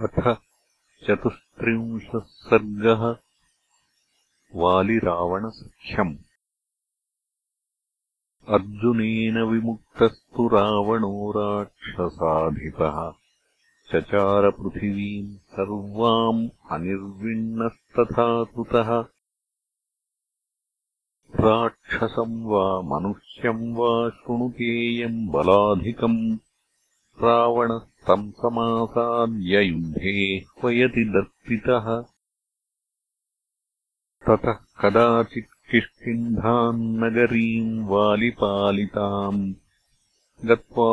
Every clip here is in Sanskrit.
अथ चतुस्त्रिंशः सर्गः वालिरावणसख्यम्। अर्जुनेन विमुक्तस्तु रावणो राक्षसाधिपः। चचारपृथिवीम् सर्वाम् अनिर्विण्णस्तथा कृतः राक्षसम् वा मनुष्यम् वा शृणुकेयम् बलाधिकम् रावणस्तम् समासाद्य युद्धे ह्वयति दर्पितः ततः कदाचित् किष्किन्धान्नगरीम् वालिपालिताम् गत्वा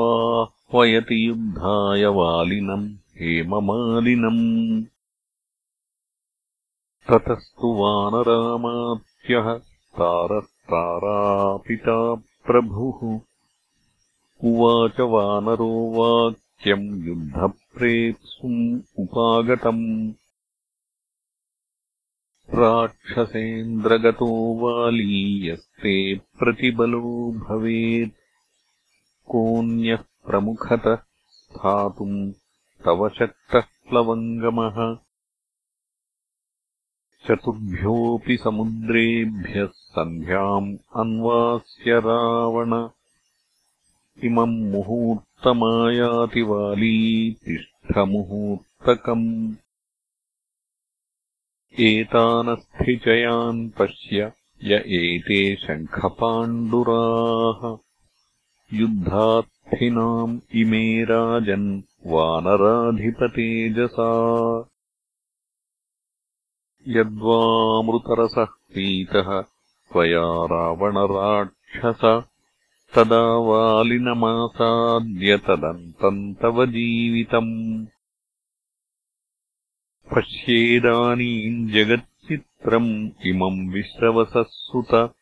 ह्वयति युद्धाय वालिनम् हेममालिनम्। ततस्तु वानरामात्यः तारस्तारापिता प्रभुः उवाच वानरो वाक्यम् युद्धप्रेप्सुम् उपागतम्। राक्षसेन्द्रगतो वालीयस्ते प्रतिबलो भवेत्। कोऽन्यः प्रमुखतः स्थातुम् तव शक्तः प्लवङ्गमः। चतुर्भ्योऽपि समुद्रेभ्यः सन्ध्याम् अन्वास्य रावण इमम् मुहूर्तमायाति वाली तिष्ठमुहूर्तकम् एतानस्थिचयान् पश्य य एते शङ्खपाण्डुराः। युद्धार्थिनाम् इमे राजन् वानराधिपतेजसा। यद्वामृतरसः पीतः त्वया रावणराक्षस तदा वालिनमासाद्य तदन्तम् तव जीवितम्। पश्येदानीम् जगच्चित्रम् इमम् विश्रवसः सुत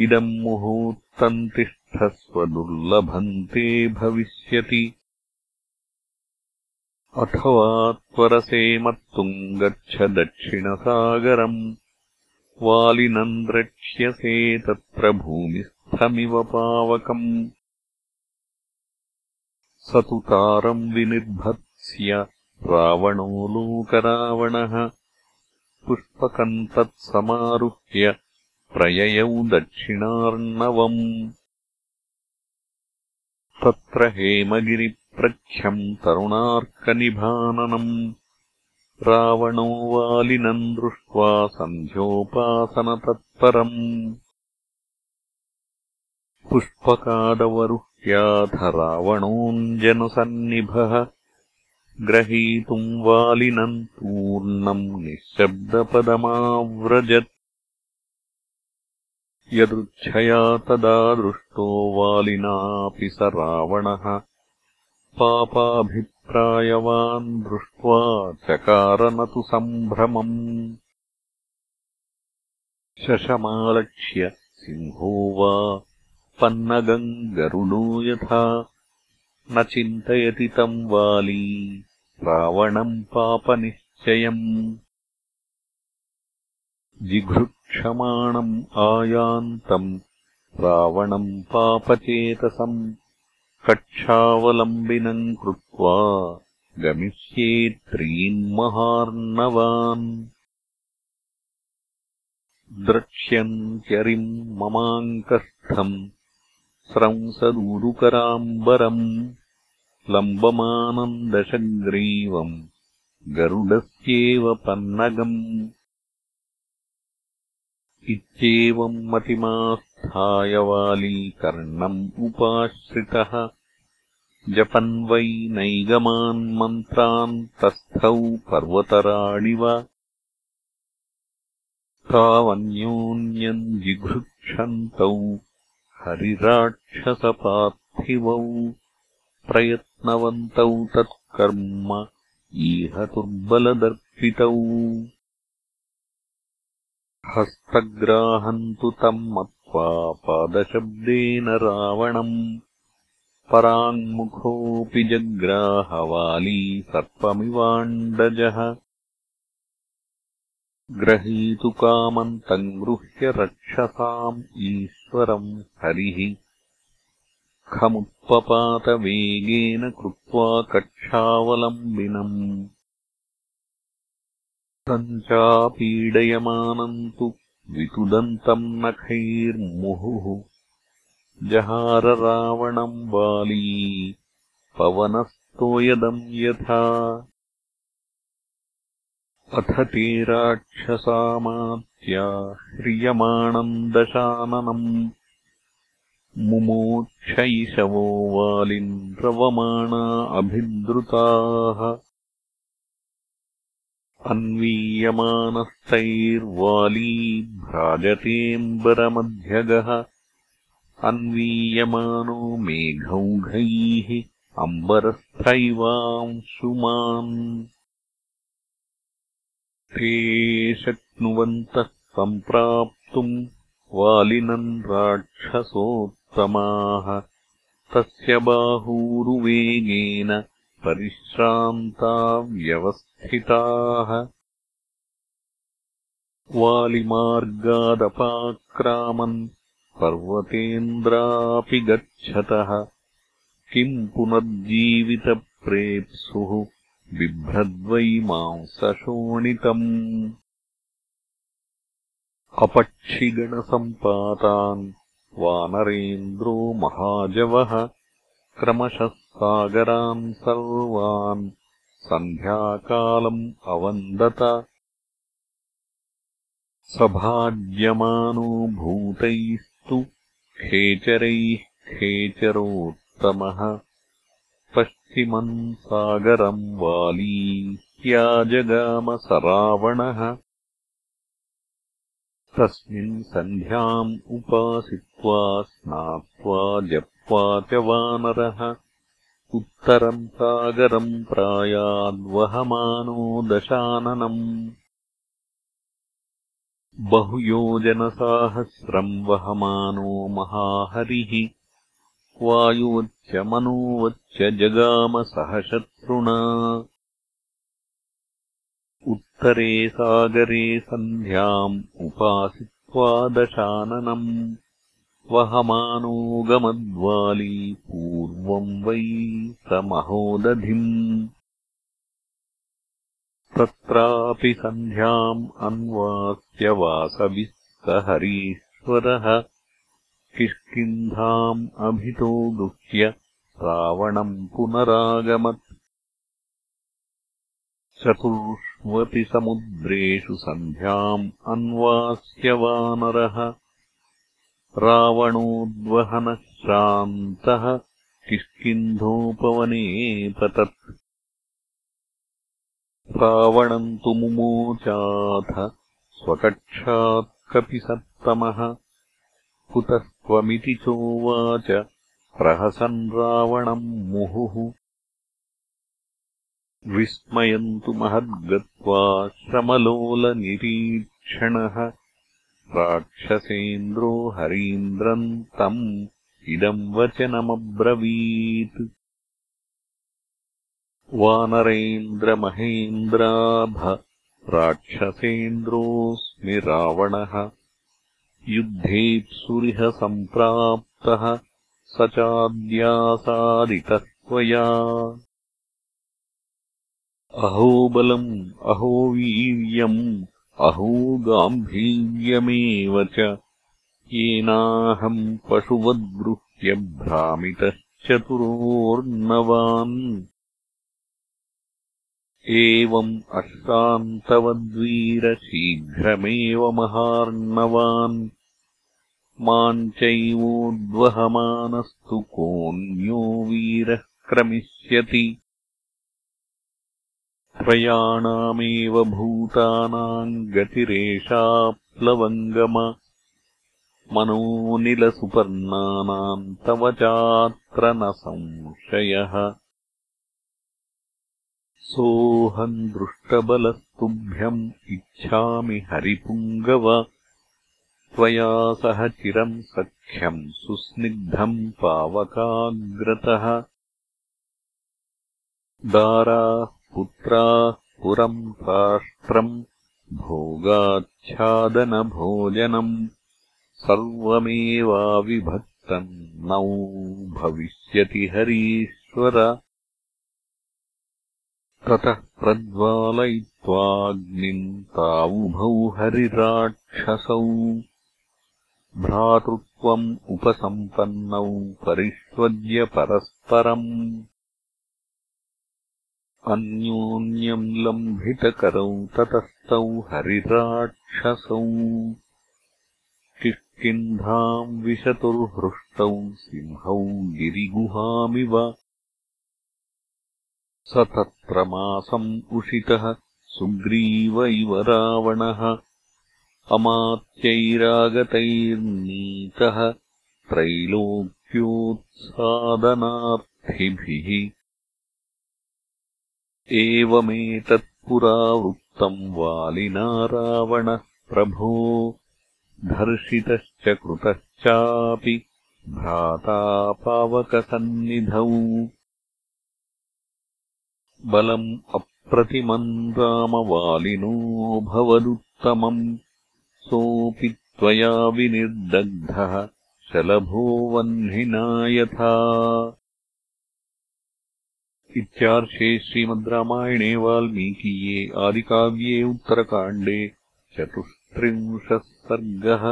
इदम् मुहूर्तम् तिष्ठस्व दुर्लभन्ते भविष्यति। अथवा त्वरसे मत्तुम् गच्छ दक्षिणसागरम्। वालिनम् द्रक्ष्यसे तत्र भूमिः मिव पावकम्। स तु तारम् विनिर्भत्स्य रावणो लोकरावणः। पुष्पकम् तत्समारुह्य प्रययौ दक्षिणार्णवम्। तत्र हेमगिरिप्रख्यम् तरुणार्कनिभाननम्। रावणो वालिनम् दृष्ट्वा सन्ध्योपासनतत्परम् पुष्पकादवरुह्याथ रावणोऽञ्जनसन्निभः ग्रहीतुम् वालिनम् तूर्णम् निःशब्दपदमाव्रजत्। यदृच्छया तदा दृष्टो वालिनापि स रावणः। पापाभिप्रायवान् दृष्ट्वा चकारन तु सम्भ्रमम्। शशमालक्ष्य सिंहो वा पन्नगम् गरुडो यथा न चिन्तयति तम् वाली रावणम् पापनिश्चयम्। जिघृक्षमाणम् आयान्तम् रावणम् पापचेतसम्। कक्षावलम्बिनम् कृत्वा गमिष्ये त्रीन्महार्णवान् द्रक्ष्यन्त्यरिम् ममाङ्कस्थम् स्रंसदूरुकराम्बरम् लम्बमानम् दशग्रीवम् गरुडस्येव पन्नगम्। इत्येवम् मतिमास्थाय वाली कर्णम् उपाश्रितः। जपन् वै नैगमान्मन्त्रान् तस्थौ पर्वतराडिव तावन्योन्यम् जिघृक्षन्तौ हरिराक्षसपार्थिवौ प्रयत्नवन्तौ तत्कर्म ईहतुर्बलदर्पितौ हस्तग्राहम् तु तम् मत्वा पादशब्देन रावणम्। पराङ्मुखोऽपि जग्राहवाली सर्पमिवाण्डजः। ग्रहीतुकामम् तम् गृह्य रक्षसाम् ईश्वरम् हरिः। खमुत्पपातवेगेन कृत्वा कक्षावलम्बिनम्। चापीडयमानम् तु वितुदन्तम् नखैर्मुहुः। जहाररावणम् वाली पवनस्तोयदम् यथा अथ ते राक्षसामात्या ह्रियमाणम् दशाननम् मुमोक्षैषवो वालिन् रवमाणा अभिद्रुताः। अन्वीयमानस्तैर्वाली भ्राजतेऽम्बरमध्यगः अन्वीयमानो मेघौघैः अम्बरस्थैवांशुमान् ते शक्नुवन्तः सम्प्राप्तुम् वालिनम् राक्षसोत्तमाः। तस्य बाहूरुवेगेन परिश्रान्ता व्यवस्थिताः। वालिमार्गादपाक्रामन् पर्वतेन्द्रापि गच्छतः। किम् पुनर्जीवितप्रेप्सुः बिभ्रद्वै मांसशोणितम् अपक्षिगणसम्पातान् वानरेन्द्रो महाजवः क्रमशः सागरान् सर्वान् सन्ध्याकालम् अवन्दत। सभाज्यमानो भूतैस्तु खेचरैः खेचरोत्तमः पश्चिमम् सागरम् वाली ह्याजगामसरावणः तस्मिन् सन्ध्याम् उपासित्वा स्नात्वा जप्त्वा च वानरः। उत्तरम् सागरम् प्रायाद्वहमानो दशाननम्। बहुयोजनसाहस्रम् वहमानो महाहरिः वायुवच्च मनोवच्च जगामसहशत्रुणा उत्तरे सागरे सन्ध्याम् उपासित्वा दशाननम्। वहमानोगमद्वाली पूर्वम् वै स महोदधिम् तत्रापि सन्ध्याम् अन्वास्य वासविः स हरीश्वरः किष्किन्धाम् अभितो गृह्य रावणम् पुनरागमत्। चतुष्वपि समुद्रेषु सन्ध्याम् अन्वास्य वानरः रावणोद्वहनः श्रान्तः किष्किन्धोपवने पतत् रावणम् तु मुमोचाथ स्वकक्षात् कपिसत्तमः कुतस्त्वमिति चोवाच प्रहसन् रावणम् मुहुः। विस्मयन्तु महद्गत्वा श्रमलोलनिरीक्षणः। राक्षसेन्द्रो हरीन्द्रम् तम् इदम् वचनमब्रवीत्। वानरेन्द्रमहेन्द्राभ राक्षसेन्द्रोऽस्मि रावणः युद्धेप्सुरिह सम्प्राप्तः स चाद्यासादितः त्वया अहो बलम् अहो वीर्यम् अहो गाम्भीर्यमेव च। येनाहम् पशुवद्गृह्य भ्रामितश्चतुरोर्नवान् एवम् अश्रान्तवद्वीरशीघ्रमेव महार्णवान् माम् चैवोद्वहमानस्तु कोऽन्यो वीरः क्रमिष्यति। त्रयाणामेव भूतानाम् गतिरेषा प्लवङ्गम मनोनिलसुपर्णानाम् तव चात्र न संशयः। सोऽहम् दृष्टबलस्तुभ्यम् इच्छामि हरिपुङ्गव त्वया सह चिरम् सख्यम् सुस्निग्धम् पावकाग्रतः। दाराः पुत्राः पुरम् राष्ट्रम् भोगाच्छादनभोजनम् सर्वमेवाविभक्तम् नौ भविष्यति हरीश्वर। ततः प्रज्वालयित्वाग्निम् तावुभौ हरिराक्षसौ भ्रातृत्वम् उपसम्पन्नौ परिष्वज्य परस्परम् अन्योन्यम् लम्भितकरौ ततस्तौ हरिराक्षसौ किष्किन्धाम् विशतुर्हृष्टौ सिंहौ गिरिगुहामिव स तत्र मासम् उषितः सुग्रीव इव रावणः अमात्यैरागतैर्नीतः त्रैलोक्योत्सादनार्थिभिः। एवमेतत्पुरावृत्तम् वालिना रावणः प्रभो धर्षितश्च कृतश्चापि भ्राता पावकसन्निधौ। बलम् अप्रतिमम् रामवालिनो भवदुत्तमम् सोऽपि त्वया विनिर्दग्धः शलभो वह्निना यथा इत्यार्षे श्रीमद् रामायणे वाल्मीकीये आदिकाव्ये उत्तरकाण्डे चतुस्त्रिंशः सर्गः